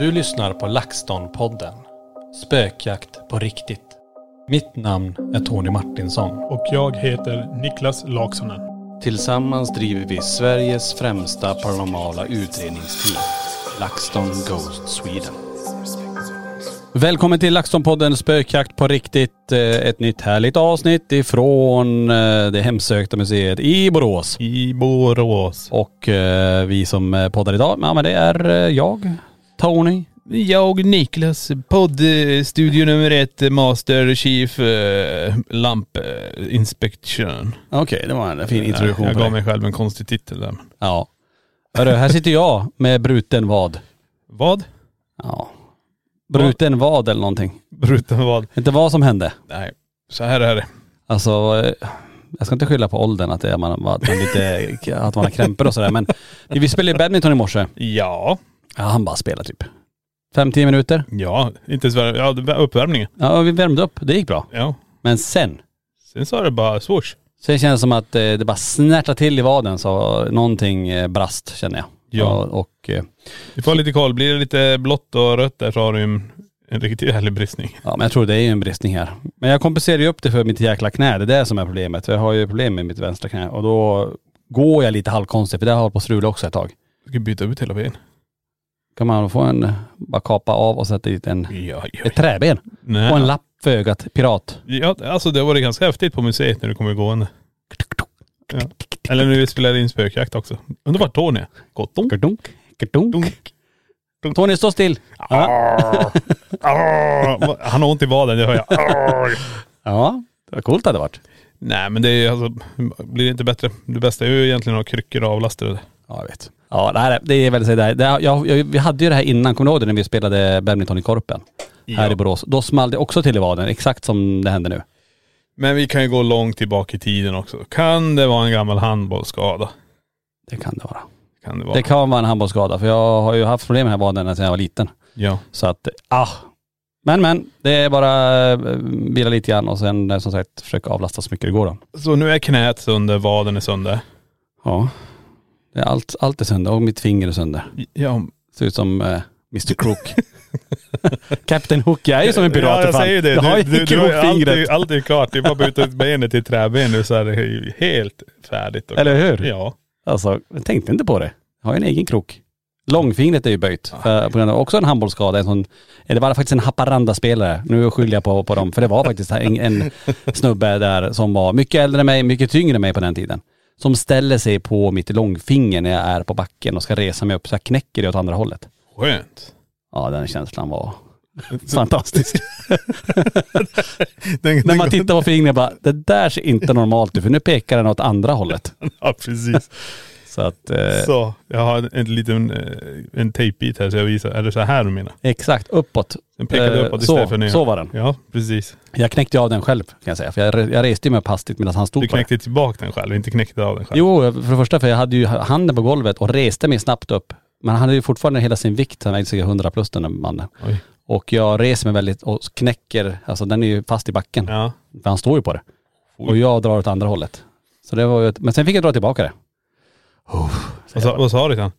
Du lyssnar på LaxTon-podden. Spökjakt på riktigt. Mitt namn är Tony Martinsson. Och jag heter Niklas Laksonen. Tillsammans driver vi Sveriges främsta paranormala utredningsteam. LaxTon Ghost Sweden. Välkommen till LaxTon-podden Spökjakt på riktigt. Eh, Ett nytt härligt avsnitt ifrån eh, det hemsökta museet i Borås. I Borås. Och eh, vi som poddar idag, ja men det är jag, Tony. Jag, Niklas, poddstudio nummer ett, Master Chief eh, Lamp eh, Inspection. Okej, det var en fin introduktion Jag på gav dig. mig själv en konstig titel där. Ja. Hörru, här sitter jag med bruten vad. Vad? Ja. Bruten vad eller någonting. Bruten vad? Inte vad som hände. Nej, så här är det. Alltså, eh, jag ska inte skylla på åldern att, det är man, att, man lite, att man har krämpor och sådär men vi spelade ju badminton i morse. Ja, Ja, han bara spelade typ fem, tio minuter. ja, inte så Ja, uppvärmningen. Ja, vi värmde upp. Det gick bra. Ja. Men sen, Sen är det bara swoosh. sen känns det som att eh, det bara snärtar till i vaden så någonting eh, brast känner jag. Ja. Och, och eh, Vi får ha lite koll. Blir det lite blått och rött där så har du en, en riktigt härlig bristning. Ja men jag tror det är en bristning här. Men jag kompenserar ju upp det för mitt jäkla knä. Det är det som är problemet. Jag har ju problem med mitt vänstra knä och då går jag lite halvkonstigt för det har hållit på att strula också ett tag. Du ska byta ut hela ben. Kan man få en, bara kapa av och sätta dit en, Ja, ja. ett träben och en lapp för ögat, pirat. Ja, alltså det var det ganska häftigt på museet när du kommer gående. Ja. Eller när vi spelade in spökjakt också. Undrar vart Tony är. Gardunk, gardunk. Tony stå still. Ja. Ah, han har ont i vaden, det hör jag. Ah. ja, det var coolt det hade varit. Nej men det är alltså, blir det inte bättre. Det bästa är ju egentligen att ha kryckor och avlastare. Ja jag vet. Ja det, här, är- det är väl så där. Det, jag, jag, vi hade ju det här innan, kommer du ihåg det när vi spelade badminton i Korpen? Här Ja. i Borås. Då small det också till i vaden, exakt som det händer nu. Men vi kan ju gå långt tillbaka i tiden också. Kan det vara en gammal handbollsskada? Det kan det vara. Kan det vara. Det kan vara en handbollsskada för jag har ju haft problem med den här vaden sedan jag var liten. Ja. Så att, ah. Men men, det är bara eh, vila lite grann och sen eh, som sagt försöka avlasta så mycket det går då. Så nu är knät sönder, vaden är sönder. Ja. Är allt, allt är sönder och mitt finger är sönder. Ja, Ser ut som eh, Mr Crook. Captain Hook, jag är ju som en pirat Ja jag fan. säger det. Jag Du, ju du, du har ju krokfingret. alltid, alltid klart. Det är bara att byta ut benet till träben nu så är det helt färdigt. Eller hur? Ja. Alltså, jag tänkte inte på det. Jag har ju en egen krok. Långfingret är ju böjt. För, på grund av också en handbollsskada. En sån, det var faktiskt en Haparanda-spelare. Nu skyller jag på, på dem. För det var faktiskt en, en snubbe där som var mycket äldre än mig, mycket tyngre än mig på den tiden. Som ställer sig på mitt långfinger när jag är på backen och ska resa mig upp så jag knäcker det åt andra hållet. Skönt. Ja den känslan var fantastisk. Den, när man tittar på fingret bara, det där ser inte normalt ut för nu pekar den åt andra hållet. Ja precis. Så att, eh, Så, jag har en, en liten eh, en tejpbit här så jag visar. Är det så här du menar? exakt uppåt. Den pekade Eh, uppåt så, istället för ner. så var den. Ja, precis. Jag knäckte av den själv kan jag säga. För jag, jag reste mig upp hastigt medan han stod Du på knäckte tillbaka den själv, inte knäckte av den själv. Jo, för det första för jag hade ju handen på golvet och reste mig snabbt upp. Men han hade ju fortfarande hela sin vikt, han vägde säkert 100 plus den där mannen. Oj. Och jag reser mig väldigt och knäcker, alltså den är ju fast i backen. Ja. För han står ju på det. Och jag drar åt andra hållet. Så det var ju ett, men sen fick jag dra tillbaka det. Vad sa, vad sa du till han?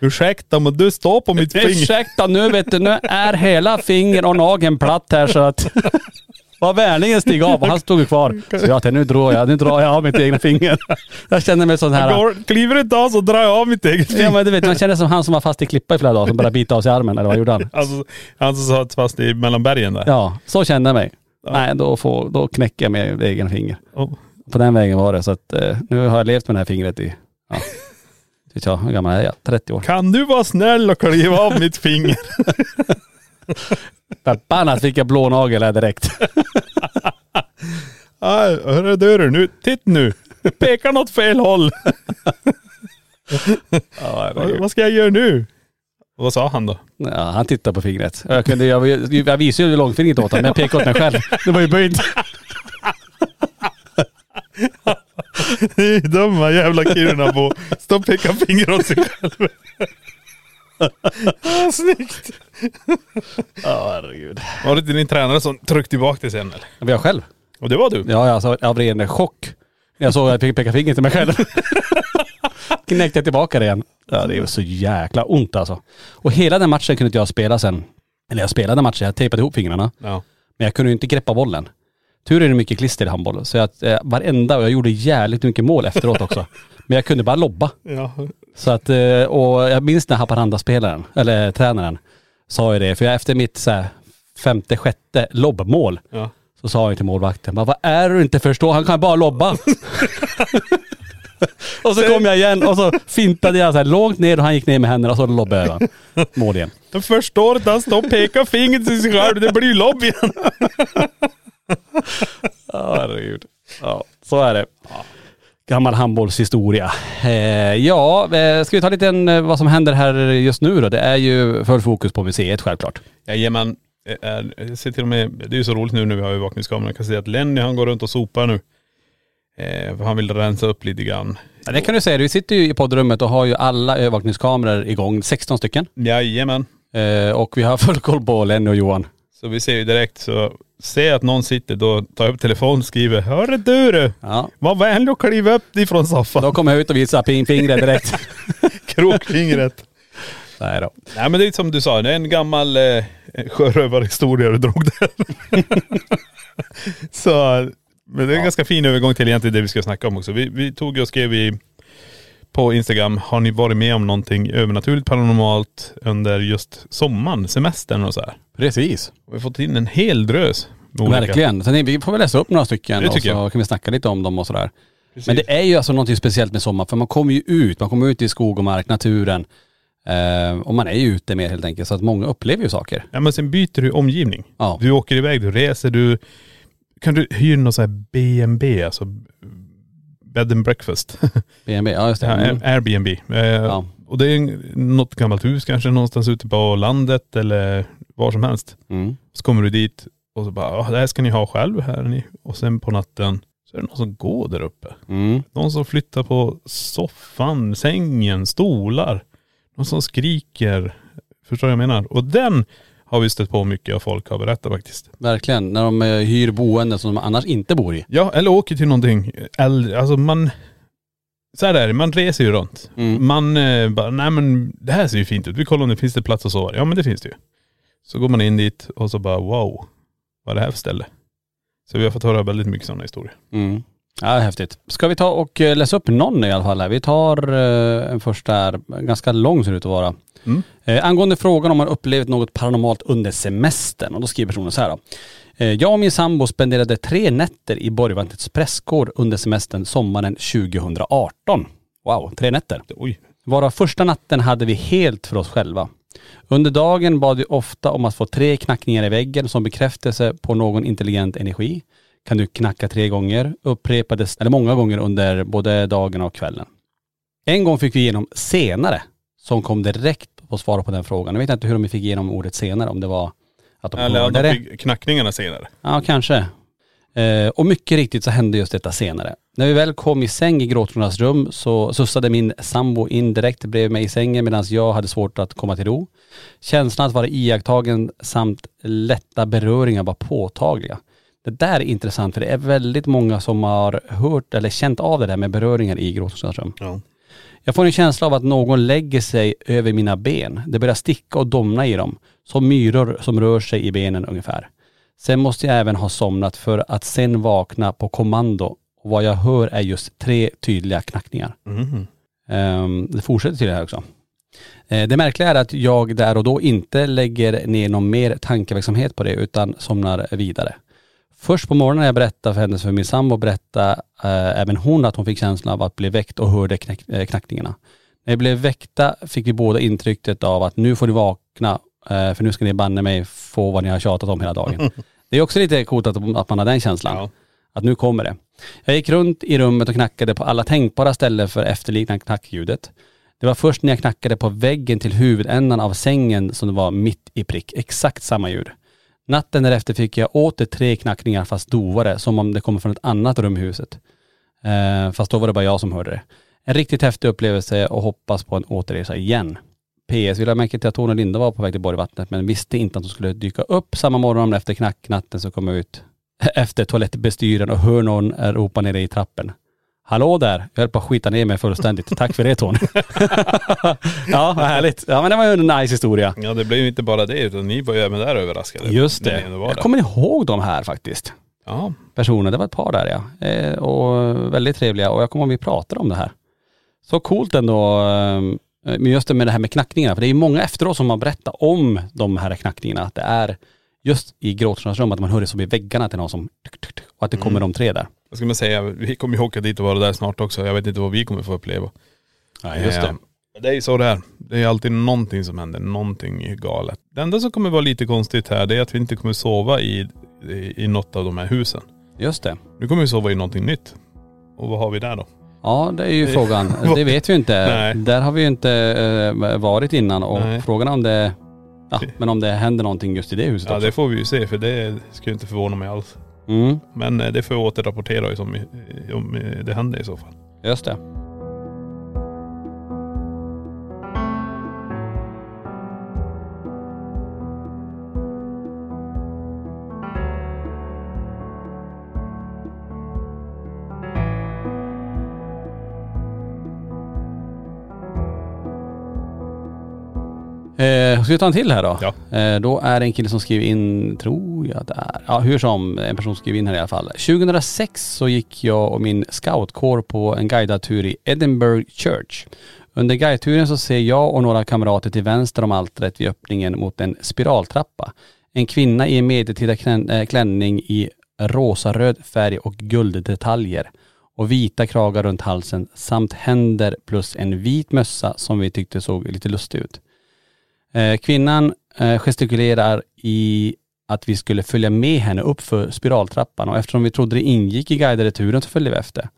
Ursäkta men du står på mitt finger. Ursäkta nu vet du, nu är hela finger och nageln platt här så att var vänligen stig av och han stod ju kvar. Så jag tänkte nu drar jag, nu drar jag av mitt egna finger. Jag känner mig sån här. Går, kliver inte av så drar jag av mitt eget finger. Ja men du vet, man känner som han som var fast i klippa i flera dagar som bara bit av sig armen eller vad gjorde han? Alltså, han som satt fast i mellan bergen där. Ja, så kände jag mig. Nej, då, får, då knäcker jag med egen finger. Oh. På den vägen var det. Så att eh, nu har jag levt med det här fingret i, ja, vet jag, hur gammal är jag? 30 år. Kan du vara snäll och kliva av mitt finger? Förbannat fick jag blå nagel här direkt. Aj, hörru du nu, titt nu. Pekar något fel håll. vad, vad ska jag göra nu? Vad sa han då? Ja, han tittade på fingret. Jag, kunde, jag, jag visade ju långfingret åt honom, men jag pekade åt mig själv. Det var ju böjt. Ni dumma jävla Kirunabo. Stå och peka finger åt sig själv. snyggt. Ja, herregud. Var det inte din tränare som tryckte tillbaka det sen eller? Det var jag själv. Och det var du? Ja, alltså av ren chock. Jag såg att jag fick peka fingret till mig själv. Knäckte jag tillbaka det igen. Ja, det var så jäkla ont alltså. Och hela den matchen kunde inte jag spela sen. Eller jag spelade matchen, jag tejpade ihop fingrarna. Ja. Men jag kunde ju inte greppa bollen. Tur är det mycket klister i handboll. Så att eh, varenda, och jag gjorde jävligt mycket mål efteråt också. Men jag kunde bara lobba. Ja. Så att, eh, och jag minns när Haparanda-spelaren, eller tränaren, sa ju det. För jag, efter mitt så här, femte, sjätte lobbmål ja. så sa jag till målvakten, bara, vad är det du inte förstår? Han kan bara lobba. och så kom jag igen och så fintade jag så här långt ner och han gick ner med händerna och så lobbade jag. Mål igen. Jag förstår inte, han står och pekar fingret till sig själv. Det blir ju lobb igen. Ja, herregud. Ja, så är det. Gammal handbollshistoria. Eh, ja, eh, ska vi ta lite en, eh, vad som händer här just nu då? Det är ju full fokus på museet självklart. Jajamän. Eh, eh, Jag ser till och med, det är ju så roligt nu när vi har övervakningskameror. Jag kan se att Lenny han går runt och sopar nu. Eh, för han vill rensa upp lite grann. Ja, det kan du säga. Vi sitter ju i poddrummet och har ju alla övervakningskameror igång, 16 stycken. Jajamän. Eh, och vi har full koll på Lenny och Johan. Så vi ser ju direkt så, ser jag att någon sitter då, tar jag upp telefonen och skriver Hörru du du! Ja. Var vänlig och kliv upp ifrån soffan. Då kommer jag ut och visar ping fingret direkt. Krokfingret. Nej då. Nej men det är som du sa, det är en gammal eh, sjörövarhistoria du drog där. så, men det är en ganska fin övergång till egentligen det vi ska snacka om också. Vi, vi tog och skrev i, på Instagram, har ni varit med om någonting övernaturligt paranormalt under just sommaren, semestern och så här? Precis. Vi har fått in en hel drös. olika. Verkligen. Så vi får väl läsa upp några stycken Det och så jag. kan vi snacka lite om dem och sådär. Men det är ju alltså någonting speciellt med sommar för man kommer ju ut, man kommer ut i skog och mark, naturen. Eh, och man är ju ute mer helt enkelt så att många upplever ju saker. Ja men sen byter du omgivning. Ja. Du åker iväg, du reser, du kan du hyra någon sån här B&B, alltså bed and breakfast. BNB, ja just det. Ja, Mm. Airbnb. Eh, Och det är något gammalt hus kanske någonstans ute på landet eller var som helst. Mm. Så kommer du dit och så bara, "Ja, det här ska ni ha själv här. Ni. Och sen på natten så är det någon som går där uppe. Mm. Någon som flyttar på soffan, sängen, stolar. Någon som skriker. Förstår du vad jag menar? Och den har vi stött på mycket och folk har berättat faktiskt. Verkligen. När de eh, hyr boenden som de annars inte bor i. Ja, eller åker till någonting äldre. Alltså man.. Så här är det, man reser ju runt. Mm. Man eh, bara, nej men det här ser ju fint ut. Vi kollar om det finns det plats att sova. Ja men det finns det ju. Så går man in dit och så bara wow, vad är det här för ställe? Så vi har fått höra väldigt mycket sådana historier. Mm. Ja, häftigt. Ska vi ta och eh, läsa upp någon i alla fall här? Vi tar eh, en första här, ganska lång ser det ut att vara. Mm. Eh, angående frågan om man upplevt något paranormalt under semestern. Och då skriver personen så här då. Eh, jag och min sambo spenderade tre nätter i Borgvattnets prästgård under semestern sommaren 2018. Wow, tre nätter. Oj. Varav första natten hade vi helt för oss själva. Under dagen bad vi ofta om att få tre knackningar i väggen som bekräftelse på någon intelligent energi. Kan du knacka tre gånger? Upprepades, eller många gånger under både dagen och kvällen. En gång fick vi igenom senare, som kom direkt på svara på den frågan. Jag vet inte hur de fick igenom ordet senare, om det var att de Eller hörde de det. fick knackningarna senare. Ja, kanske. Eh, och mycket riktigt så hände just detta senare. När vi väl kom i säng i gråttornas rum så sussade min sambo in direkt bredvid mig i sängen medan jag hade svårt att komma till ro. Känslan att vara iakttagen samt lätta beröringar var påtagliga. Det där är intressant för det är väldigt många som har hört eller känt av det där med beröringar i gråttornas rum. Ja. Jag får en känsla av att någon lägger sig över mina ben. Det börjar sticka och domna i dem. Som myror som rör sig i benen ungefär. Sen måste jag även ha somnat för att sen vakna på kommando. Och vad jag hör är just tre tydliga knackningar. Mhm. Ehm, det fortsätter till det här också. Eh, det märkliga är att jag där och då inte lägger ner någon mer tankeverksamhet på det utan somnar vidare. Först på morgonen när jag berättade för henne, för min sambo berättade eh, även hon att hon fick känslan av att bli väckt och hörde knack, eh, knackningarna. När vi blev väckta fick vi båda intrycket av att nu får ni vakna eh, för nu ska ni banne mig få vad ni har tjatat om hela dagen. det är också lite coolt att, att man har den känslan. Ja. Att nu kommer det. Jag gick runt i rummet och knackade på alla tänkbara ställen för att efterlikna knackljudet. Det var först när jag knackade på väggen till huvudändan av sängen som det var mitt i prick. Exakt samma ljud. Natten därefter fick jag åter tre knackningar fast dovare, som om det kommer från ett annat rum i huset. Eh, fast då var det bara jag som hörde det. En riktigt häftig upplevelse och hoppas på en återresa igen. PS vill jag märka till att Tony och Linda var på väg till Borgvattnet men visste inte att de skulle dyka upp samma morgon efter knacknatten så kom jag ut efter toalettbestyren och hör någon ropa nere i trappen. Hallå där, jag höll på att skita ner mig fullständigt. Tack för det Tony. ja, vad härligt. Ja men det var ju en nice historia. Ja det blev ju inte bara det utan ni var ju även där överraskade. Just det. Jag kommer ihåg de här faktiskt. Ja. Personer, det var ett par där ja. Eh, och väldigt trevliga och jag kommer ihåg att vi pratade om det här. Så coolt ändå eh, men just det med det här med knackningarna. För det är ju många efteråt som har berättat om de här knackningarna. Att det är just i gråttornas rum att man hör det som i väggarna till någon som tuk, tuk, tuk, och att det kommer de tre där. Vad ska man säga, vi kommer ju åka dit och vara där snart också. Jag vet inte vad vi kommer få uppleva. Ja just det. Eh, Det är ju så det är. Det är alltid någonting som händer, någonting galet. Det enda som kommer vara lite konstigt här det är att vi inte kommer sova i, i, i något av de här husen. Just det. Nu kommer vi sova i någonting nytt. Och vad har vi där då? Ja det är ju frågan. Det vet vi ju inte. Nej. Där har vi ju inte eh, varit innan och Nej. frågan är om det, ja men om det händer någonting just i det huset Ja också. det får vi ju se för det skulle inte förvåna mig alls. Mm, Men eh, det får jag återrapportera eh, om eh, det händer i så fall. just det. Eh, ska vi ta en till här då? Ja. Eh, då är det en kille som skriver in, tror jag det är, ja hur som, en person skriver in här i alla fall. 2006 så gick jag och min scoutkår på en guidad tur i Edinburgh Church. Under guideturen så ser jag och några kamrater till vänster om altaret vid öppningen mot en spiraltrappa. En kvinna i en medeltida eh, klänning i rosa-röd färg och gulddetaljer och vita kragar runt halsen samt händer plus en vit mössa som vi tyckte såg lite lustig ut. Eh, kvinnan eh, gestikulerar i att vi skulle följa med henne upp för spiraltrappan och eftersom vi trodde det ingick i guidade turen så följde vi efter.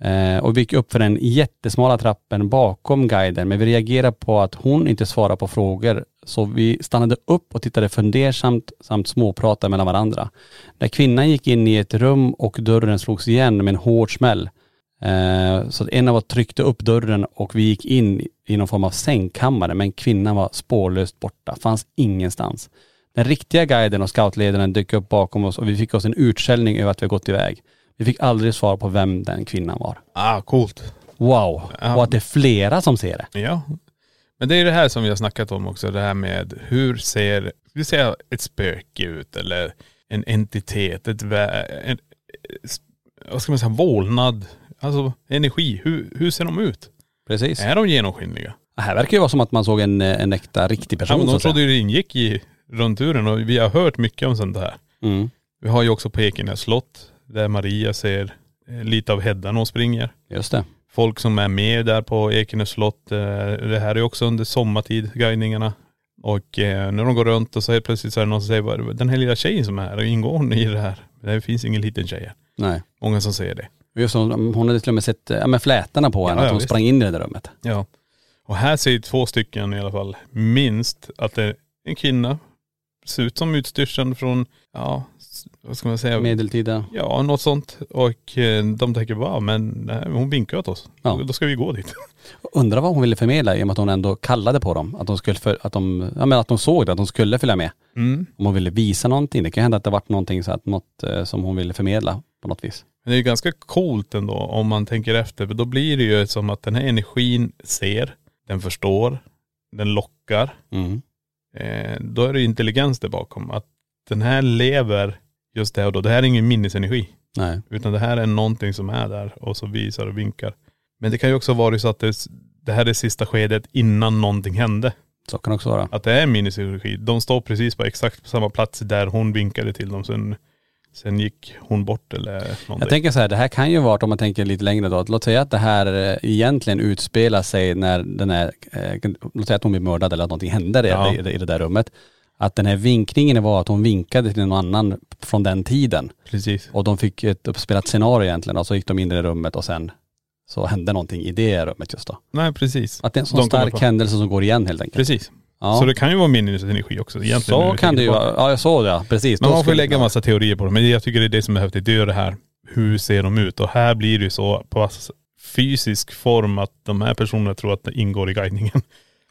Eh, och vi gick upp för den jättesmala trappen bakom guiden men vi reagerade på att hon inte svarade på frågor så vi stannade upp och tittade fundersamt samt småpratade mellan varandra. När kvinnan gick in i ett rum och dörren slogs igen med en hård smäll så att en av oss tryckte upp dörren och vi gick in i någon form av sängkammare men kvinnan var spårlöst borta, fanns ingenstans. Den riktiga guiden och scoutledaren dök upp bakom oss och vi fick oss en utskällning över att vi gått iväg. Vi fick aldrig svar på vem den kvinnan var. Ah, coolt. Wow! Och att det är flera som ser det. Ja. Men det är det här som vi har snackat om också, det här med hur ser, vi säga ett spöke ut eller en entitet, ett vä- en, vad ska man säga, vålnad, alltså energi, hur, hur ser de ut? Precis. Är de genomskinliga? Det här verkar ju vara som att man såg en, en äkta riktig Ja, person men så de säga. trodde ju det ingick i rundturen och vi har hört mycket om sånt här. Mm. Vi har ju också på Ekenäs slott där Maria ser eh, lite av Hedda när hon springer. Just det. Folk som är med där på Ekenäs slott. eh, Det här är också under sommartid, guidningarna. Och eh, när de går runt och så helt plötsligt så är det någon som säger, "Vad- den här lilla tjejen som är här, ingår hon i det här? Det finns ingen liten tjej här. Nej. Många som säger det. Just som, hon hade till och med sett ja, men flätorna på henne, Ja, att ja, hon visst. sprang in i det där rummet. Ja. Och här ser två stycken i alla fall, minst, att det är en kvinna. Ser ut som utstyrseln från, ja, vad ska man säga? Medeltida. Ja, något sånt. Och eh, de tänker, wow, men här- hon vinkar åt oss. Ja. Då, då ska vi gå dit. Undrar vad hon ville förmedla i och med att hon ändå kallade på dem. Att de skulle, för, att de, ja men att de såg det, att de skulle följa med. Mm. Om hon ville visa någonting. Det kan hända att det varit någonting så att något eh, som hon ville förmedla på något vis. Men det är ganska coolt ändå om man tänker efter. För då blir det ju som att den här energin ser, den förstår, den lockar. Mm. Eh, då är det intelligens där bakom. Att den här lever just det och då. Det här är ingen minnesenergi. Nej. Utan det här är någonting som är där och så visar och vinkar. Men det kan ju också vara så att det, det här är sista skedet innan någonting hände. Så kan det också vara. Att det är minnesenergi. De står precis på exakt samma plats där hon vinkade till dem. Sen, sen gick hon bort eller någonting. Jag tänker så här, det här kan ju vara, om man tänker lite längre då, att låt säga att det här eh, egentligen utspelar sig när den är, eh, låt säga att hon blir mördad eller att någonting händer Ja. i, i det där rummet. Att den här vinkningen var att hon vinkade till någon annan från den tiden. Precis. Och de fick ett uppspelat scenario egentligen och så gick de in i det rummet och sen så hände någonting i det rummet just då. Nej precis. Att det är en sån De stark händelse som går igen helt enkelt. Precis. Ja. Så det kan ju vara minnesenergi också egentligen. så kan det ju vara. Ja jag såg det, ja. precis. Men Då man får skulle- lägga massa teorier på det. Men jag tycker det är det som är häftigt. Det är ju det här, hur ser de ut? Och här blir det ju så på fysisk form att de här personerna tror att det ingår i guidningen.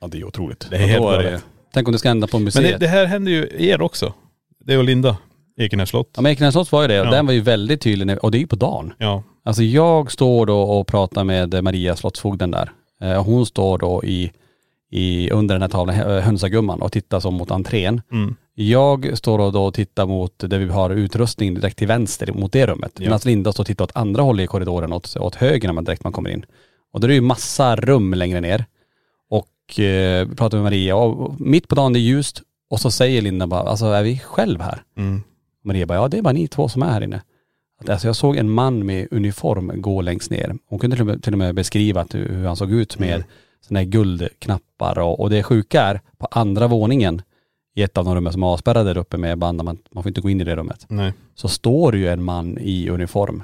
Ja det är otroligt. Det är helt Och då galet. Tänk om det ska hända på museet. Men det, det här händer ju er också. Det och Linda, Ekenäs slott. Ja men Ekenäs slott var ju det och Ja. den var ju väldigt tydlig när- och det är ju på dagen. Ja. Alltså jag står då och pratar med Maria slottsfogden där. Eh, Hon står då i, i under den här tavlan, hö- hönsagumman och tittar som mot entrén. Mm. Jag står och då och tittar mot där vi har utrustning direkt till vänster mot det rummet. Ja. Medan Linda står och tittar åt andra hållet i korridoren åt, åt höger när man direkt man kommer in. Och då är det ju massa rum längre ner. Och eh, vi pratar med Maria och mitt på dagen det är ljust och så säger Linda bara, alltså är vi själv här? Mm. Maria bara, ja det är bara ni två som är här inne. Alltså jag såg en man med uniform gå längst ner. Hon kunde till och med, till och med beskriva hur han såg ut med Mm. Sådana här guldknappar och, och det sjuka är, på andra våningen i ett av de rummen som är avspärrade där uppe med band, man, man får inte gå in i det rummet, Nej. så står ju en man i uniform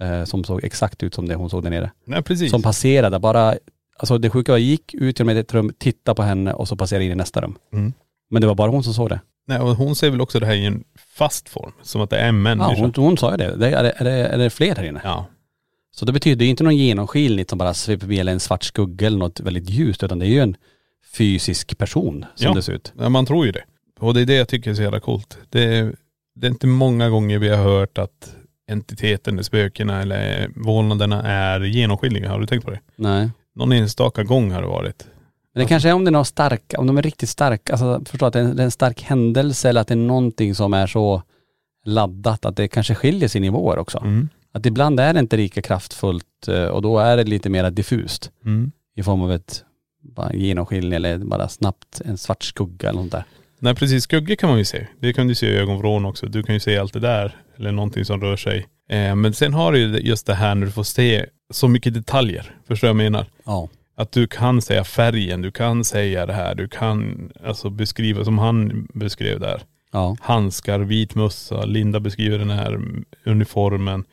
eh, som såg exakt ut som det hon såg där nere. Nej precis. Som passerade bara, alltså det sjuka var, gick ut genom ett rum, tittade på henne och så passerade in i nästa rum. Mm. Men det var bara hon som såg det. Nej, och hon ser väl också det här i en fast form. Som att det är en Ja, människa. hon, hon sa ju det. det är, det, är, det, är det fler här inne? ja. Så det betyder ju inte någon genomskinligt som bara sveper eller en svart skugga eller något väldigt ljust utan det är ju en fysisk person som Ja. det ser ut. Ja, man tror ju det. Och det är det jag tycker är så jävla coolt. Det är, det är inte många gånger vi har hört att entiteten, spökena eller vålnaderna är genomskinliga. Har du tänkt på det? Nej. Någon enstaka gång har det varit. Men det kanske är om det är några starka, om de är riktigt starka, alltså förstå att det är, en, det är en stark händelse eller att det är någonting som är så laddat att det kanske skiljer sig i nivåer också. Mm. Att ibland är det inte lika kraftfullt eh, och då är det lite mer diffust Mm. i form av ett bara en genomskinlig eller bara snabbt en svart skugga eller något där. Nej precis, skuggor kan man ju se. Det kan du se i ögonvrån också. Du kan ju se allt det där. Eller någonting som rör sig. Eh, men sen har du ju just det här när du får se så mycket detaljer. Förstår du vad jag menar? Ja. Att du kan säga färgen, du kan säga det här, du kan alltså beskriva som han beskrev där. Ja. Handskar, vit mössa, Linda beskriver den här uniformen.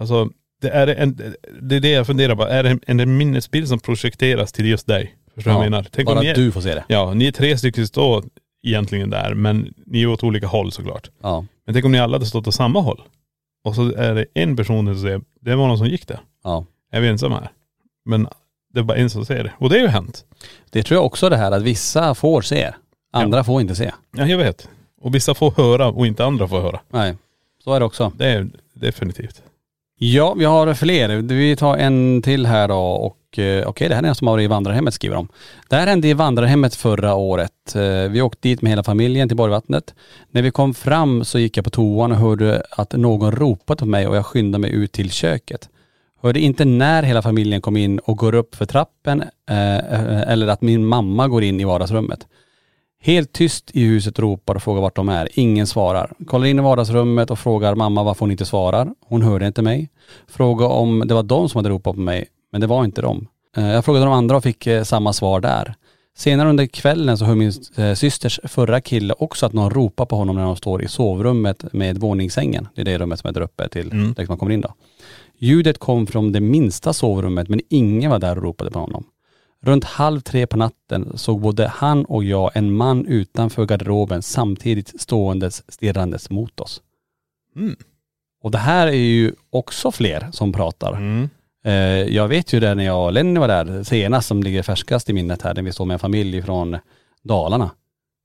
Alltså det är, en, det är det jag funderar på. Är det en, en minnesbild som projekteras till just dig? Förstår du vad jag menar? Tänk bara om ni att du får se det. Ja, ni är tre stycken som står egentligen där, men ni är åt olika håll såklart. Ja. Men tänk om ni alla hade stått åt samma håll. Och så är det en person som säger, det var någon som gick där. Ja. Är vi ensamma här? Men det är bara en som säger det. Och det har ju hänt. Det tror jag också det här att vissa får se, andra får inte se. Ja, jag vet. Och vissa får höra och inte andra får höra. Nej, så är det också. Det är definitivt. Ja, vi har fler. Vi tar en till här då och eh, okej, det här är en som har varit i vandrarhemmet skriver de. Det här hände i vandrarhemmet förra året. Eh, vi åkte dit med hela familjen till Borgvattnet. När vi kom fram så gick jag på toan och hörde att någon ropade på mig och jag skyndade mig ut till köket. Hörde inte när hela familjen kom in och går upp för trappen eh, eh eller att min mamma går in i vardagsrummet. Helt tyst i huset ropar och frågar vart de är. Ingen svarar. Kollar in i vardagsrummet och frågar mamma varför hon inte svarar. Hon hörde inte mig. Frågar om det var de som hade ropat på mig, men det var inte de. Eh, Jag frågade de andra och fick eh, samma svar där. Senare under kvällen så hör min eh, systers förra kille också att någon ropar på honom när de står i sovrummet med våningssängen. Det är det rummet som är där uppe till, Mm. där man kommer in då. Ljudet kom från det minsta sovrummet men ingen var där och ropade på honom. Runt halv tre på natten såg både han och jag en man utanför garderoben samtidigt ståendes stirrandes mot oss. Mm. Och det här är ju också fler som pratar. Mm. Eh, jag vet ju det när jag och Lenny var där senast som ligger färskast i minnet här när vi står med en familj från Dalarna.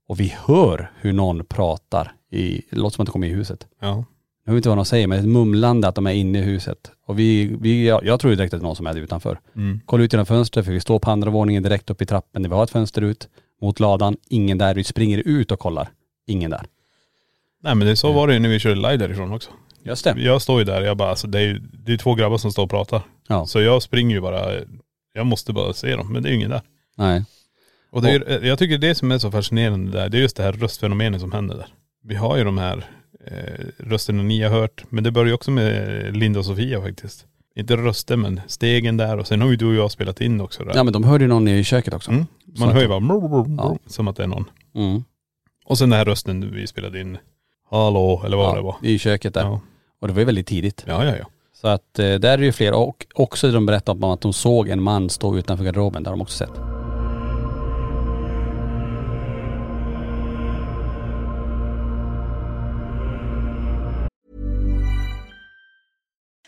Och vi hör hur någon pratar i, det låter som att de kommer i huset. Ja. Jag vet inte vad de säger men ett mumlande att de är inne i huset. Och vi, vi jag, jag tror ju direkt att det är någon som är där utanför. Mm. Kolla ut genom fönstret för vi står på andra våningen direkt upp i trappen där vi har ett fönster ut mot ladan. Ingen där. Vi springer ut och kollar. Ingen där. Nej men det, så var det ju när vi körde live därifrån också. Just det. Jag står ju där, jag bara alltså det är ju det är två grabbar som står och pratar. Ja. Så jag springer ju bara, jag måste bara se dem, men det är ju ingen där. Nej. Och det är, jag tycker det som är så fascinerande där, det är just det här röstfenomenet som händer där. Vi har ju de här eh, rösterna ni har hört, men det börjar ju också med Linda och Sofia faktiskt. Inte röster men stegen där och sen har ju du och jag spelat in också där. Ja men de hörde ju någon i köket också. mm. Man hör ju bara brr, brr, brr, Ja. som att det är någon. Mm. Och sen den här rösten vi spelade in, hallå eller vad det var. I köket där. Ja. Och det var ju väldigt tidigt. ja, ja, ja. Så att eh, där är ju fler och också de berättade om att de såg en man stå utanför garderoben. Det har de också sett.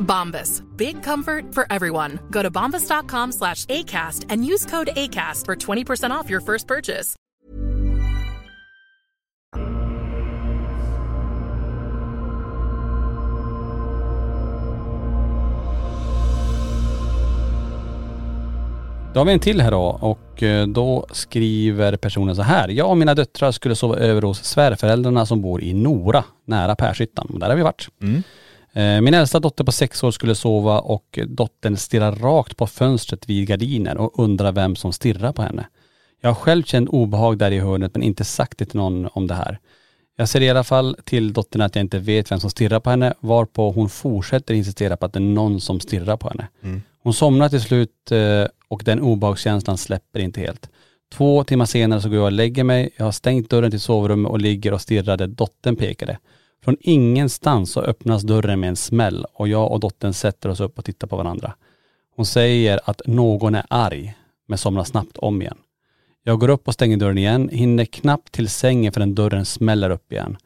Bombas. Big comfort for everyone. Go to bombas.com slash ACAST and use code ACAST for 20% off your first purchase. Då har vi en till här då och eh, då skriver personen så här. Jag och mina döttrar skulle sova över hos svärföräldrarna som bor i Nora, nära Pershyttan. Där har vi varit. Eh, Min äldsta dotter på sex år skulle sova och dottern stirrar rakt på fönstret vid gardinen och undrar vem som stirrar på henne. Jag har själv känt obehag där i hörnet men inte sagt det till någon om det här. Jag säger i alla fall till dottern att jag inte vet vem som stirrar på henne varpå hon fortsätter insistera på att det är någon som stirrar på henne. Hon somnar till slut eh, och den obehagskänslan släpper inte helt. Två timmar senare så går jag och lägger mig. Jag har stängt dörren till sovrummet och ligger och stirrar där dottern pekade. Från ingenstans så öppnas dörren med en smäll och jag och dottern sätter oss upp och tittar på varandra. Hon säger att någon är arg, men somnar snabbt om igen. Jag går upp och stänger dörren igen, hinner knappt till sängen förrän dörren smäller upp igen.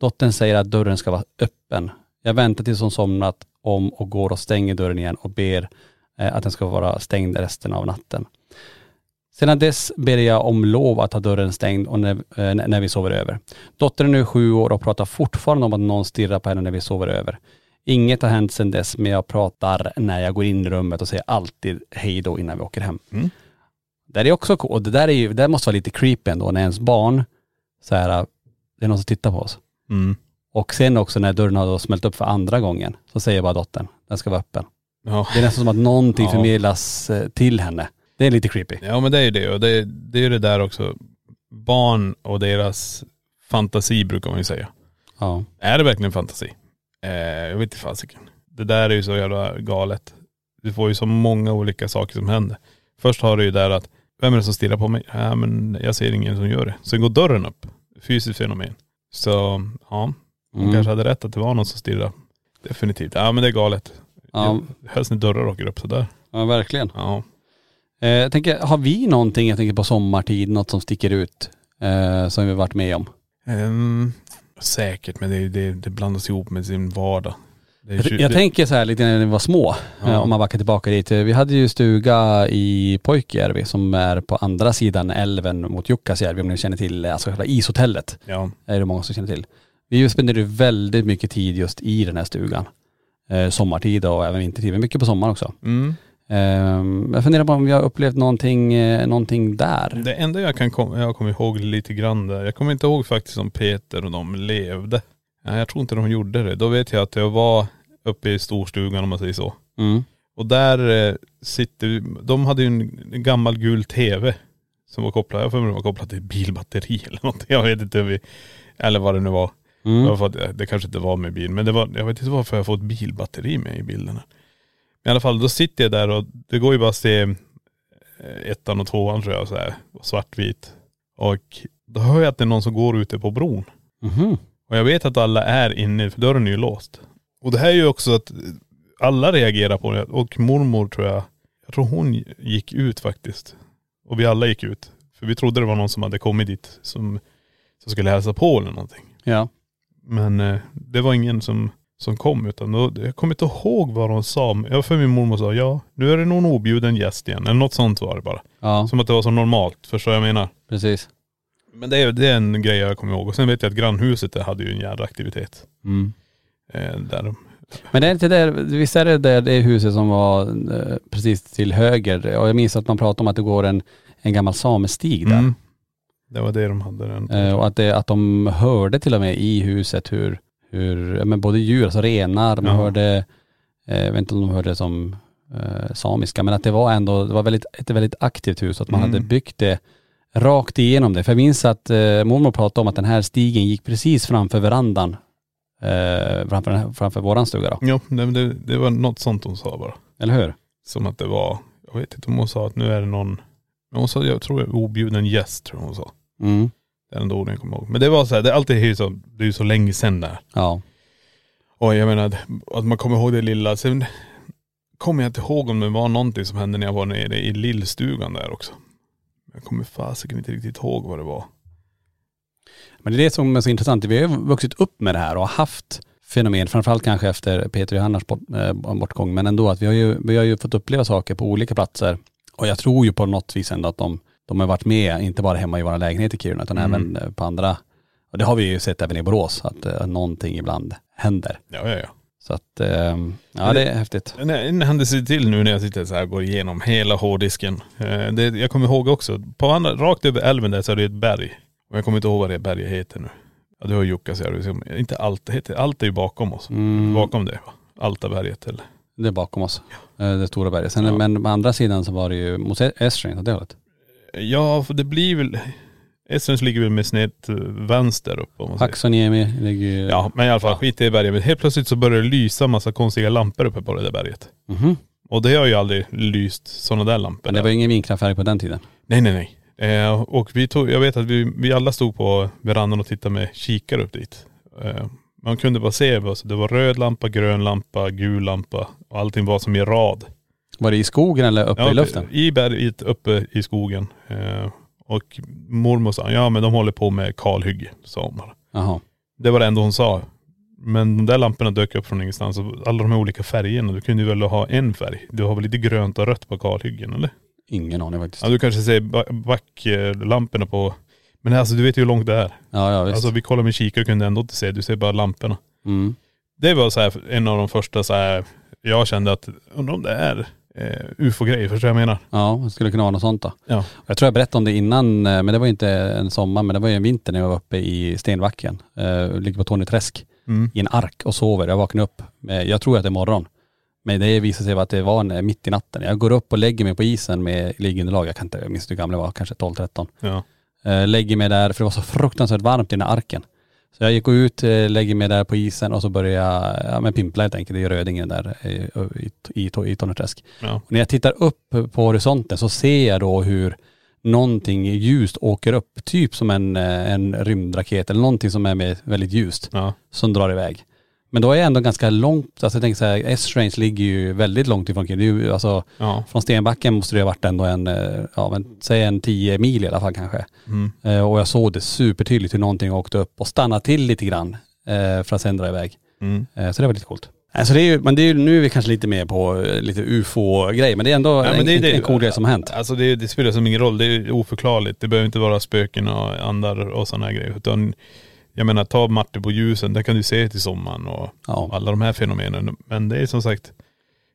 Dottern säger att dörren ska vara öppen. Jag väntar tills hon somnat om och går och stänger dörren igen och ber eh, att den ska vara stängd resten av natten. Sedan dess ber jag om lov att ha dörren stängd och när, eh, när vi sover över. Dottern är nu sju år och pratar fortfarande om att någon stirrar på henne när vi sover över. Inget har hänt sedan dess men jag pratar när jag går in i rummet och säger alltid hej då innan vi åker hem. Det är också coolt. Och det där, är ju, det där måste vara lite creepy ändå när ens barn, så här, det är någon som tittar på oss. Mm. Och sen också när dörren har smält upp för andra gången, så säger bara dottern, den ska vara öppen. Ja. Det är nästan som att någonting Ja. förmedlas eh, till henne. Det är lite creepy. ja men det är ju det och det, det är ju det där också. Barn och deras fantasi brukar man ju säga. Ja. Är det verkligen fantasi? Eh, jag vet inte fasiken. Det där är ju så jävla galet. Du får ju så många olika saker som händer. Först har du ju där att, vem är det som stirrar på mig? Ja men jag ser ingen som gör det. Sen går dörren upp. Fysiskt fenomen. Så ja, hon Mm. kanske hade rätt att det var någon som stirrade. Definitivt. Ja men det är galet. Ja, Helst när dörrar åker upp sådär. ja, verkligen. Ja. Eh, jag tänker, har vi någonting, jag tänker på sommartid, något som sticker ut eh, som vi varit med om? Ehm, säkert, men det, det, det blandas ihop med sin vardag. Det Jag, jag tänker så här lite när vi var små, Ja. eh, om man backar tillbaka dit. Vi hade ju stuga i Pojkjärvi som är på andra sidan älven mot Jukkasjärvi om ni känner till, alltså själva ishotellet. Ja. är det många som känner till. Vi spenderade väldigt mycket tid just i den här stugan. Eh, sommartid och även vintertid, men mycket på sommaren också. Mm. Eh, jag funderar på om vi har upplevt någonting, eh, någonting där. Det enda jag kan kom, jag kommer ihåg lite grann där, jag kommer inte ihåg faktiskt om Peter och de levde. Nej, jag tror inte de gjorde det. Då vet jag att jag var uppe i storstugan om man säger så. Mm. Och där eh, sitter, de hade ju en, gammal gul tv som var kopplad, jag får mig var kopplad till bilbatteri eller någonting. Jag vet inte hur vi, eller vad det nu var. Mm. Det, var för att, det kanske inte var med bil, men det var, jag vet inte varför jag fått bilbatteri med i bilderna. Men i alla fall, då sitter jag där och det går ju bara att se eh, ettan och tvåan tror jag så här, svartvit. Och då hör jag att det är någon som går ute på bron. Mhm. Och jag vet att alla är inne, för dörren är ju låst. Och det här är ju också att alla reagerar på det. Och mormor tror jag, jag tror hon gick ut faktiskt. Och vi alla gick ut. För vi trodde det var någon som hade kommit dit som, som skulle hälsa på eller någonting. Ja. Men eh, det var ingen som, som kom utan då, jag kommer inte ihåg vad de sa. Men Jag för min mormor sa, ja nu är det någon objuden gäst igen. Eller något sånt var det bara. Ja, Som att det var så normalt, förstår jag menar. precis. Men det är, det är en grej jag kommer ihåg. Och sen vet jag att grannhuset det hade ju en jävla aktivitet. Mm. Eh, där de, Men det är inte där, visst är det där det huset som var eh, precis till höger? Och jag minns att man pratade om att det går en, en gammal samestig där. Mm. Det var det de hade den. Eh, och att, det, att de hörde till och med i huset hur, hur ja, men både djur, alltså renar, man Ja. hörde, eh, jag vet inte om de hörde som eh, samiska, men att det var ändå, det var väldigt, ett väldigt aktivt hus, att man Mm. hade byggt det rakt igenom det. För jag minns att eh, mormor pratade om att den här stigen gick precis framför verandan, eh, framför, här, framför våran stuga då. Jo, det, det, det var något sånt hon sa bara. Eller hur? Som att det var, jag vet inte om hon sa att nu är det någon, men hon sa, jag tror jag objuden gäst tror jag hon sa. Mm. Det är den orden jag kommer ihåg. Men det var så här, det är alltid så, det är ju så länge sedan där. Ja. Och jag menar att man kommer ihåg det lilla. Sen kommer jag inte ihåg om det var någonting som hände när jag var nere i lillstugan där också. Jag kommer fasiken inte riktigt ihåg vad det var. Men det är det som är så intressant. Vi har ju vuxit upp med det här och haft fenomen, framförallt kanske efter Peter Johannars bort, eh, bortgång, men ändå att vi har, ju, vi har ju fått uppleva saker på olika platser. Och jag tror ju på något vis ändå att de, de har varit med, inte bara hemma i våra lägenhet i Kiruna, utan Mm. även eh, på andra. Och det har vi ju sett även i Borås, att eh, någonting ibland händer. Ja, ja, ja. Så att, eh, ja det är häftigt. En, händelse till nu när jag sitter så här och går igenom hela hårddisken. Eh, det, jag kommer ihåg också, på andra, rakt över älven där så är det ett berg. Och jag kommer inte ihåg vad det berget heter nu. Ja du har Jukkasjärvi, inte allt, det heter, allt är ju bakom oss. Mm, Bakom det? Altaberget eller? det är bakom oss, eh, det stora berget. Sen, Ja. Men på andra sidan så var det ju mot Esrange, åt det hållet. Ja för det blir väl, Esrange ligger väl med snett eh, vänster upp om man säger. Ligger ju.. Ja men i alla fall Ja. skit i berget. Men helt plötsligt så börjar det lysa massa konstiga lampor uppe på det där berget. Mhm. Och det har ju aldrig lyst sådana där lampor. Men det var ingen vindkraftverk på den tiden. Nej nej nej. Eh, och vi tog, jag vet att vi, vi alla stod på verandan och tittade med kikare upp dit. Eh, man kunde bara se, alltså, det var röd lampa, grön lampa, gul lampa och allting var som i rad. Var det i skogen eller uppe Ja, i luften? I berget uppe i skogen. Eh, och mormor sa, ja men de håller på med kalhygge, sa hon bara. Jaha. Det var det enda hon sa. Men de där lamporna dök upp från ingenstans alla de här olika färgerna, du kunde ju väl ha en färg. Du har väl lite grönt och rött på kalhyggen eller? Ingen aning faktiskt. Ja du kanske ser ba- backlamporna på, men alltså du vet ju hur långt det är. Ja, ja visst. Alltså vi kollade med kikare och kunde ändå inte se, du ser bara lamporna. mm. Det var så här, en av de första så här, jag kände att, undrar om det är eh, ufo-grejer, förstår du vad jag menar? Ja, det skulle kunna vara något sånt då. Ja. Jag tror jag berättade om det innan, eh, men det var ju inte en sommar, men det var ju en vinter när jag var uppe i Stenbacken. Uh, ligger på Torneträsk Mm. i en ark och sover. Jag vaknar upp, med, jag tror att det är morgon. Men det visade sig att det var en, mitt i natten. Jag går upp och lägger mig på isen med liggunderlag. Jag kan inte, jag minns hur gammal jag var, kanske 12-13. Ja. Eh, lägger mig där, för det var så fruktansvärt varmt i den här arken. Så jag gick ut, eh, lägger mig där på isen och så börjar jag ja, men pimpla helt enkelt i Rödingen där i, i, i, Torneträsk. Ja. Och när jag tittar upp på horisonten så ser jag då hur någonting ljust åker upp, typ som en, eh, en rymdraket eller någonting som är med väldigt ljust, Ja. som drar iväg. Men då är jag ändå ganska långt, alltså jag tänker så här, S-range ligger ju väldigt långt ifrån Kiruna. Det är ju alltså, Ja. från Stenbacken måste det ha varit ändå en, eh, ja men säg en 10 mil i alla fall kanske. Mm. Eh, och jag såg det supertydligt hur någonting åkte upp och stannade till lite grann eh, för att sen dra iväg. Mm. Eh, så det var lite coolt. Alltså det är ju, men det är ju, nu är vi kanske lite mer på eh, lite ufo-grej men det är ändå Ja, men en, det är det. en cool grej som har hänt. Alltså det, det spelar som ingen roll, det är oförklarligt. Det behöver inte vara spöken och andar och sådana grejer. Utan jag menar ta Marte på ljusen, där kan du se till sommaren och Ja. alla de här fenomenen. Men det är som sagt,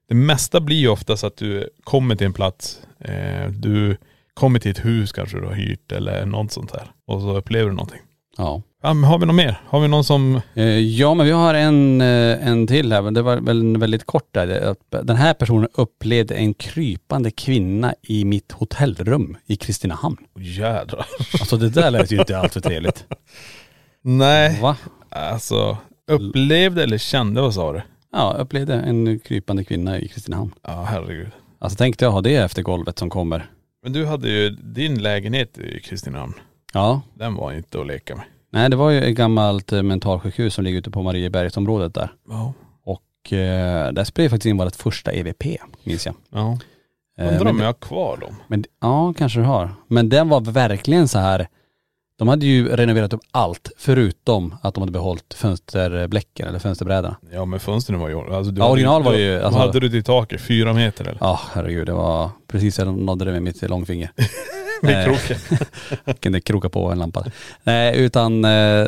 det mesta blir ju oftast att du kommer till en plats, eh, du kommer till ett hus kanske du har hyrt eller något sånt här. Och så upplever du någonting. Ja. Ja, men har vi något mer? Har vi någon som.. Eh, Ja men vi har en, eh, en till här, men det var väl väldigt kort där. Det- Den här personen upplevde en krypande kvinna i mitt hotellrum i Kristinehamn. Jädrar. Alltså det där lät ju inte alltför trevligt. Nej, Va? alltså upplevde eller kände, vad sa du? Ja, upplevde en krypande kvinna i Kristinehamn. Ja herregud. Alltså tänkte jag ha det efter golvet som kommer. Men du hade ju din lägenhet i Kristinehamn. Ja. Den var inte att leka med. Nej det var ju ett gammalt eh, mentalsjukhus som ligger ute på Mariebergsområdet där. Ja. Och eh, där spelade faktiskt in vårt första EVP, minns jag. Ja. Eh, Undrar men om det- jag har kvar dem. Men ja, kanske du har. Men den var verkligen så här. De hade ju renoverat upp allt förutom att de hade behållit fönsterbläcken eller fönsterbrädorna. Ja men fönstren var ju.. Alltså, du Ja, original var ju, alltså- hade du till taket? Fyra meter eller? Ja herregud, det var precis jag nådde det med mitt långfinger. Med Eh, kroken. Kunde kroka på en lampa. Nej utan, eh,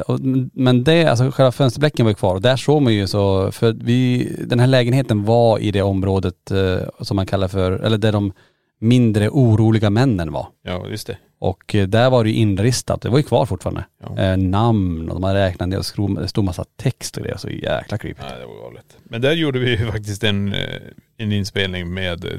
men det, alltså själva fönsterbläcken var ju kvar och där såg man ju så, för vi, den här lägenheten var i det området eh, som man kallar för, eller där de mindre oroliga männen var. Ja just det. Och eh, där var det ju inristat, det var ju kvar fortfarande. Ja. Eh, namn och de hade räknat ner och skro- det stod massa text och grejer, så jäkla creepy. Nej det var galet. Men där gjorde vi ju faktiskt en, eh, en inspelning med eh,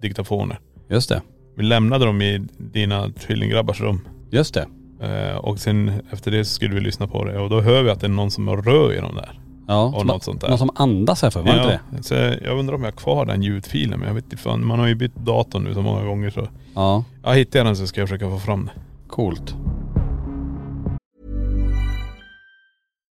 diktafoner. Just det, Vi lämnade dem i dina tvillinggrabbars rum. just det. Eh, och sen efter det så skulle vi lyssna på det och då hör vi att det är någon som rör i dem där. Ja, Och något sånt där. Någon som andas här för, var det inte det? så jag undrar om jag har kvar den ljudfilen men jag vet inte fan. Man har ju bytt datorn nu så många gånger så. Ja, Ja hittar jag den så ska jag försöka få fram det. coolt.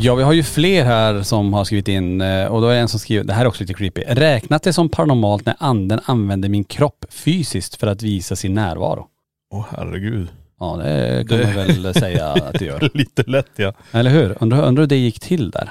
Ja vi har ju fler här som har skrivit in eh, och då är det en som skriver, det här är också lite creepy. Räknas det som paranormalt när anden använder min kropp fysiskt för att visa sin närvaro? Åh herregud. Ja det kan Det- man väl säga att det gör. Lite lätt ja. Eller hur? Undrar, undrar hur det gick till där?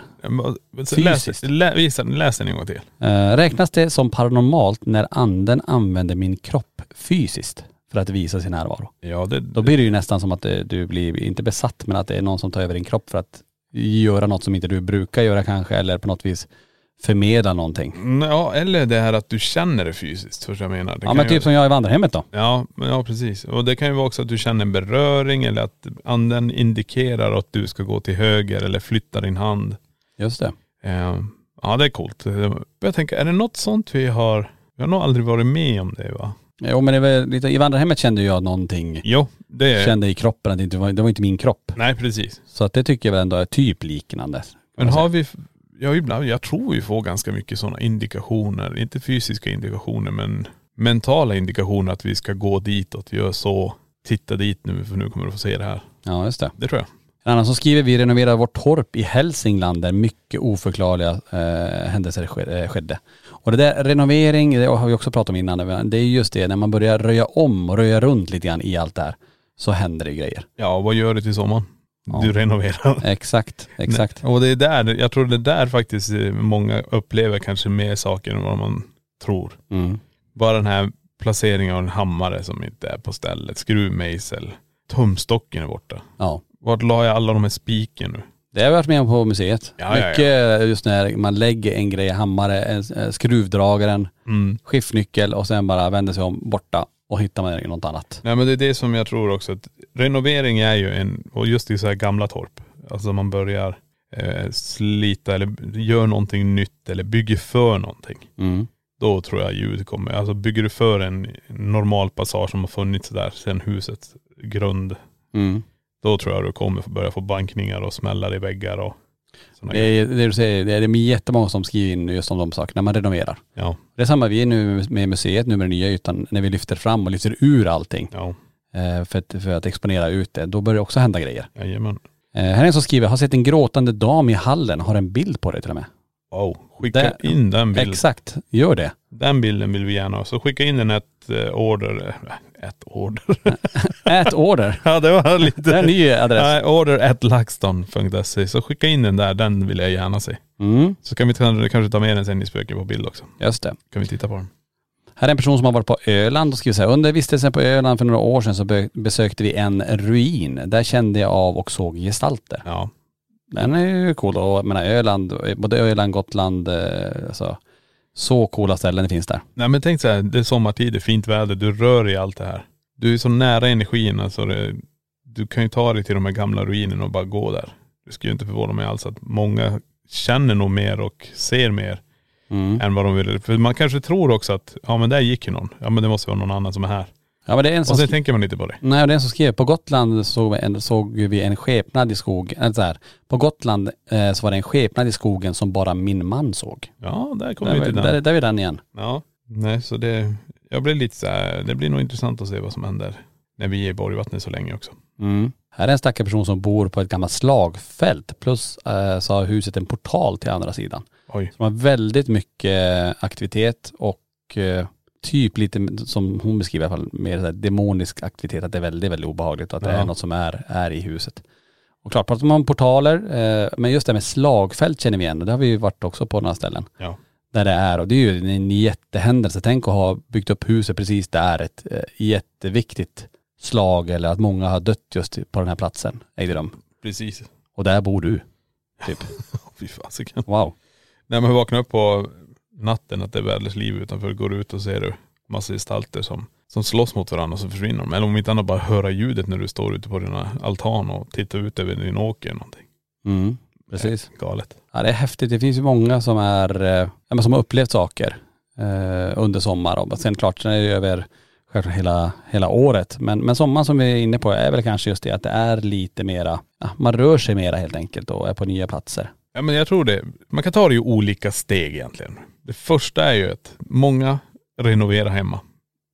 Så Läs, Fysiskt. lä, visa, läs den en gång till. Eh, räknas det som paranormalt när anden använder min kropp fysiskt för att visa sin närvaro? Ja det.. Då blir det ju nästan som att du blir, inte besatt, men att det är någon som tar över din kropp för att göra något som inte du brukar göra kanske, eller på något vis förmedla någonting. Mm, Ja, eller det här att du känner det fysiskt, förstår jag menar. Det Ja men ju- typ som jag i vandrarhemmet då. Ja, men ja precis. Och det kan ju vara också att du känner en beröring eller att anden indikerar att du ska gå till höger eller flytta din hand. Just det. Eh, ja det är coolt. Jag tänker, är det något sånt vi har, vi har nog aldrig varit med om det va? Jo men det var lite, i vandrarhemmet kände jag någonting, Jo, det kände i kroppen att det inte var, det var inte min kropp. Nej precis. Så att det tycker jag väl ändå är typ liknande. Men har vi, ja ibland, jag tror vi får ganska mycket sådana indikationer. Inte fysiska indikationer men mentala indikationer att vi ska gå ditåt, gör så, titta dit nu för nu kommer du få se det här. Ja just det. Det tror jag. En annan som skriver, vi renoverar vårt torp i Hälsingland där mycket oförklarliga eh, händelser eh, skedde. Och det där renovering, det har vi också pratat om innan, det är just det, när man börjar röja om och röja runt lite grann i allt det här, så händer det grejer. Ja, vad gör du till sommaren? Ja. Du renoverar. Exakt, exakt. Nej, Och det är där, jag tror det är där faktiskt eh, många upplever kanske mer saker än vad man tror. Mm. Bara den här placeringen av en hammare som inte är på stället, skruvmejsel, tumstocken är borta. Ja. Vart la jag alla de här spiken nu? Det har jag varit med om på museet. Ja, ja, Mycket just när man lägger en grej, hammare, en, eh, skruvdragaren, Mm. skiftnyckel och sen bara vänder sig om borta och hittar man något annat. Nej men det är det som jag tror också att renovering är ju en, och just i så här gamla torp, alltså man börjar eh, slita eller gör någonting nytt eller bygger för någonting. Mm. Då tror jag ljud kommer. Alltså bygger du för en normal passage som har funnits där sedan husets grund, Mm. då tror jag du kommer börja få bankningar och smällar i väggar och Det är det du säger, det är, det jättemånga som skriver in just om de sakerna, när man renoverar. Ja, Det är samma, vi är nu med museet nu med den nya ytan, när vi lyfter fram och lyfter ur allting ja, eh, för, att, för att exponera ut det, då börjar det också hända grejer. jajamän. Eh, här är en som skriver, har sett en gråtande dam i hallen, har en bild på det till och med. Wow, skicka Det- in den bilden. Exakt, gör det. Den bilden vill vi gärna ha. Så skicka in en ett eh, order, ett order. Ät order. ja det var lite.. Det är en ny adress. Nej, order at laxton.se. Så skicka in den där, den vill jag gärna se. Mm, Så kan vi kanske kanske ta med den sen i spöken på bild också. just det. Kan vi titta på den. Här är en person som har varit på Öland och skriver så här, under vistelsen på Öland för några år sedan så be- besökte vi en ruin. Där kände jag av och såg gestalter. Ja. Den är ju cool och jag menar Öland, både Öland, Gotland, eh, alltså så coola ställen det finns där. Nej men tänk så här, det är sommartid, det är fint väder, du rör i allt det här. Du är så nära energin alltså. Det, du kan ju ta dig till de här gamla ruinerna och bara gå där. Det skulle ju inte förvåna mig alls att många känner nog mer och ser mer Mm. än vad de vill. För man kanske tror också att, ja men där gick ju någon. Ja men det måste vara någon annan som är här. Ja men det är en som Och sk- tänker man inte på det. Nej det är en som skrev, på Gotland såg vi en, såg vi en skepnad i skog, eller så här, på Gotland eh, så var det en skepnad i skogen som bara min man såg. Ja, där kommer Där, vi till där, den. där är vi den igen. Ja. Nej så det, jag blir lite så här, det blir nog intressant att se vad som händer när vi är i Borgvattnet så länge också. Mm. Här är en stackars person som bor på ett gammalt slagfält plus eh, så har huset en portal till andra sidan. Oj. Som har väldigt mycket aktivitet och eh, typ lite som hon beskriver i alla fall, mer så här demonisk aktivitet. Att det är väldigt, väldigt obehagligt och att det Ja. är något som är, är i huset. Och klart, pratar man om portaler, eh, men just det med slagfält känner vi igen och det har vi ju varit också på några ställen. Ja. Där det är och det är ju en jättehändelse. Tänk att ha byggt upp huset precis där ett eh, jätteviktigt slag eller att många har dött just på den här platsen, ägde de. Precis. Och där bor du. Typ. Fy fasiken. Wow. När man vaknar upp på natten att det är världens liv utanför, går ut och ser du massa gestalter som, som slåss mot varandra och så försvinner de. Eller om inte annat bara höra ljudet när du står ute på dina altan och tittar ut över din åker eller någonting. Mm, precis. Galet. Ja det är häftigt. Det finns ju många som är, eh, som har upplevt saker eh, under sommar. Och sen klart, sen är det över självklart hela, hela året. Men, men sommaren som vi är inne på är väl kanske just det att det är lite mera, ja, man rör sig mera helt enkelt och är på nya platser. Ja men jag tror det. Man kan ta det i olika steg egentligen. Det första är ju att många renoverar hemma.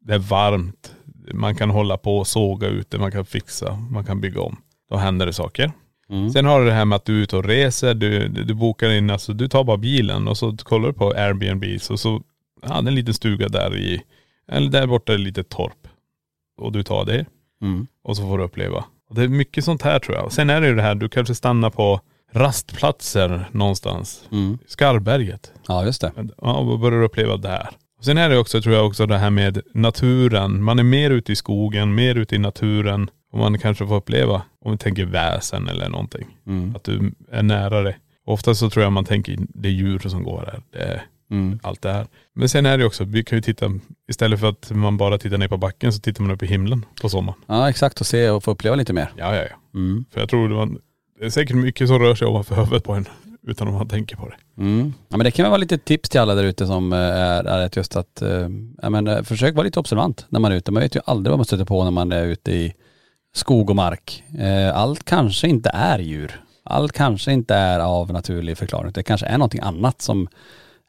Det är varmt. Man kan hålla på och såga ute, man kan fixa, man kan bygga om. Då händer det saker. Mm. Sen har du det här med att du är ute och reser, du, du, bokar in, alltså du tar bara bilen och så kollar du på Airbnb och så, ja det är en liten stuga där i, eller där borta är ett litet torp. Och du tar det Mm. och så får du uppleva. Och det är mycket sånt här tror jag. Sen är det ju det här, du kanske stannar på rastplatser någonstans. Mm. Skarberget. Ja just det. Ja, och börjar uppleva det här. Sen är det också, tror jag också det här med naturen. Man är mer ute i skogen, mer ute i naturen. Och man kanske får uppleva, om vi tänker väsen eller någonting. Mm. Att du är nära det. Ofta så tror jag man tänker det är djur som går här. Det är Mm. allt det här. Men sen är det också, vi kan ju titta, istället för att man bara tittar ner på backen så tittar man upp i himlen på sommaren. Ja exakt, och se och få uppleva lite mer. Ja, ja, ja. Mm. För jag tror det, var, det är säkert mycket som rör sig ovanför huvudet på en utan att man tänker på det. Mm. Ja men det kan väl vara lite tips till alla där ute som eh, är, är att just att, eh, ja men eh, försök vara lite observant när man är ute. Man vet ju aldrig vad man stöter på när man är ute i skog och mark. Allt kanske inte är djur. Allt kanske inte är av naturlig förklaring. Det kanske är någonting annat som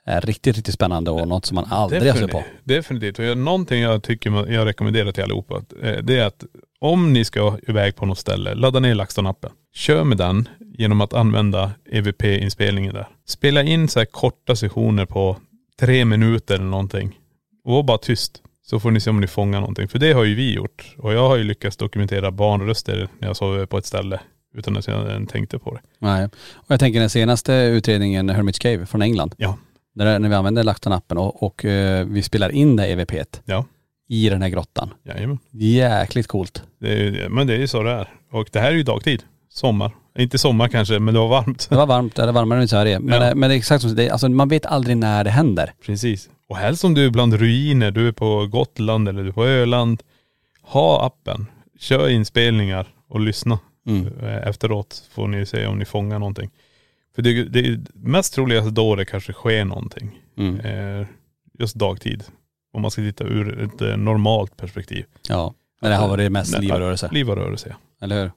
är riktigt, riktigt spännande och något som man aldrig har sett på. Definitivt. Och någonting jag tycker jag rekommenderar till allihopa, det är att om ni ska iväg på något ställe, ladda ner LaxTon-appen. Kör med den genom att använda EVP-inspelningen där. Spela in så här korta sessioner på tre minuter eller någonting. Och var bara tyst. Så får ni se om ni fångar någonting. För det har ju vi gjort. Och jag har ju lyckats dokumentera barnröster när jag sov på ett ställe. Utan att jag ens tänkte på det. Nej. Och jag tänker den senaste utredningen, Hermit's Cave från England. Ja. Där, när vi använder LaxTon-appen och, och eh, vi spelar in det EVP Ja. I den här grottan. Jajamän. Jäkligt coolt. Det är, ju- men det är ju så det är. Och det här är ju dagtid. Sommar. Inte sommar kanske, men det var varmt. Det var varmt, eller varmare än i Sverige. Men, Ja. eh, men det är exakt som det, är- alltså man vet aldrig när det händer. Precis. Och helst om du är bland ruiner, du är på Gotland eller du är på Öland. Ha appen. Kör inspelningar och lyssna. Mm. Eh, Efteråt får ni se om ni fångar någonting. För det, det är mest troligast då det kanske sker någonting. Mm. Eh, just dagtid. Om man ska titta ur ett eh, normalt perspektiv. Ja. Men det har varit mest liv och rörelse. Liv och rörelse ja. Eller hur?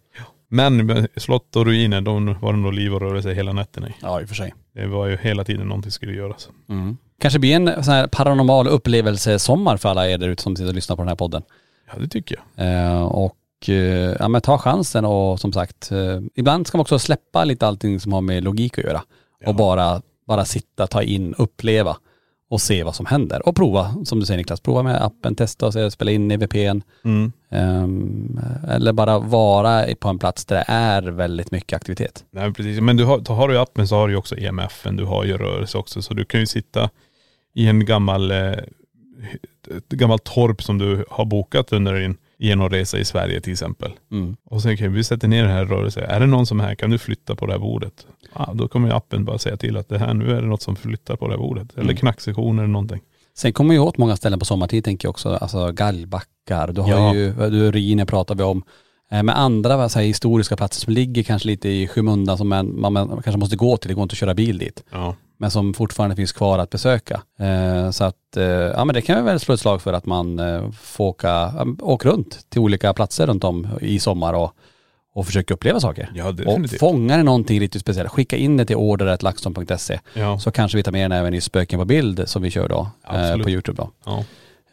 Men med slott och ruiner, de var det nog liv och rörelse hela nätterna i. Ja i och för sig. Det var ju hela tiden någonting skulle göras. Mm. Kanske blir en sån här paranormal upplevelsesommar för alla er där ute som sitter och lyssnar på den här podden. Ja det tycker jag. Eh, och eh, ja men ta chansen och som sagt, eh, ibland ska man också släppa lite allting som har med logik att göra. Ja. Och bara, bara sitta, ta in, uppleva och se vad som händer. Och prova, som du säger Niklas, prova med appen, testa och se, spela in EVPn. Mm. Ehm, eller bara vara på en plats där det är väldigt mycket aktivitet. Nej precis, men du har, har du appen så har du ju också EMFen, du har ju rörelse också. Så du kan ju sitta i en gammal, eh, ett gammalt torp som du har bokat under din genomresa i Sverige till exempel. Mm. Och sen kan vi sätta ner den här rörelsen. Är det någon som är här, kan du flytta på det här bordet? Ah, då kommer ju appen bara säga till att det här, nu är det något som flyttar på det här bordet. Eller Mm. knacksektioner eller någonting. Sen kommer ju åt många ställen på sommartid tänker jag också, alltså gallbackar, du har Ja. ju, du, ruiner pratar vi om. Eh, Med andra vad säger, historiska platser som ligger kanske lite i skymundan som man, man, man kanske måste gå till, det går inte att köra bil dit. Ja. Men som fortfarande finns kvar att besöka. Eh, så att, eh, ja men det kan jag väl slå ett slag för att man eh, får åka, ja, åk runt till olika platser runt om i sommar och, och försöka uppleva saker. Ja Och fångar det någonting riktigt speciellt, skicka in det till order.laxton.se Ja. så kanske vi tar med den även i Spöken på bild som vi kör då eh, på Youtube då Ja.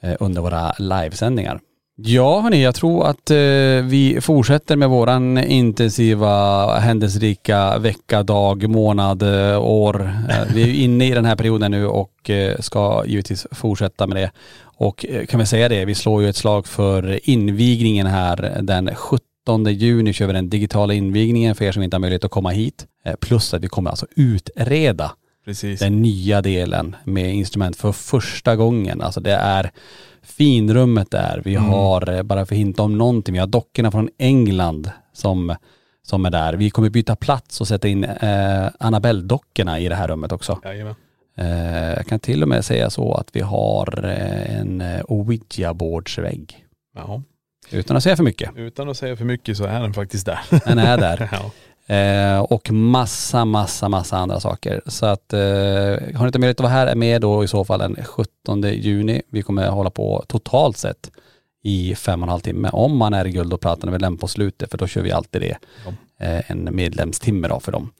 eh, under våra livesändningar. Ja hörni, jag tror att eh, vi fortsätter med våran intensiva, händelserika vecka, dag, månad, eh, år. Eh, vi är ju inne i den här perioden nu och eh, ska givetvis fortsätta med det. Och kan vi säga det, vi slår ju ett slag för invigningen här den 17 juni kör vi den digitala invigningen för er som inte har möjlighet att komma hit. Plus att vi kommer alltså utreda Precis. den nya delen med instrument för första gången. Alltså det är finrummet där. Vi Mm. har, eh, bara för att hinta om någonting, vi har dockorna från England som, som är där. Vi kommer byta plats och sätta in eh, Annabelle-dockorna i det här rummet också. Jajamän. Eh, jag kan till och med säga så att vi har eh, en eh, Ouija-bordsvägg. Ja. Utan att säga för mycket. Utan att säga för mycket så är den faktiskt där. Den är där. ja. Eh, och massa, massa, massa andra saker. Så att eh, har ni inte möjlighet att vara här, är med då i så fall den 17 juni. Vi kommer hålla på totalt sett i fem och en halv timme. Om man är i guld och platina, vill den på slutet, för då kör vi alltid det. Eh, en medlemstimme då för dem.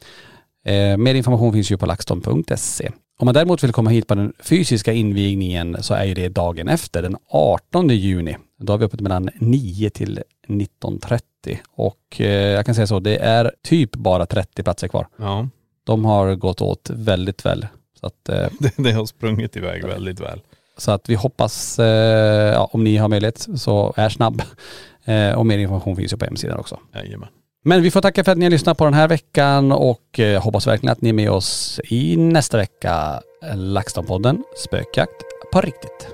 Eh, mer information finns ju på laxton.se. Om man däremot vill komma hit på den fysiska invigningen så är ju det dagen efter, den 18 juni. Då har vi öppet mellan 9 till 19.30 och eh, jag kan säga så, det är typ bara 30 platser kvar. Ja. De har gått åt väldigt väl. Så att, eh, Det, det har sprungit iväg väldigt väl. så att vi hoppas, eh, ja, om ni har möjlighet, så är snabb. Och mer information finns ju på hemsidan också. Jajamän. Men vi får tacka för att ni har lyssnat på den här veckan och hoppas verkligen att ni är med oss i nästa vecka. LaxTon-podden, spökjakt på riktigt.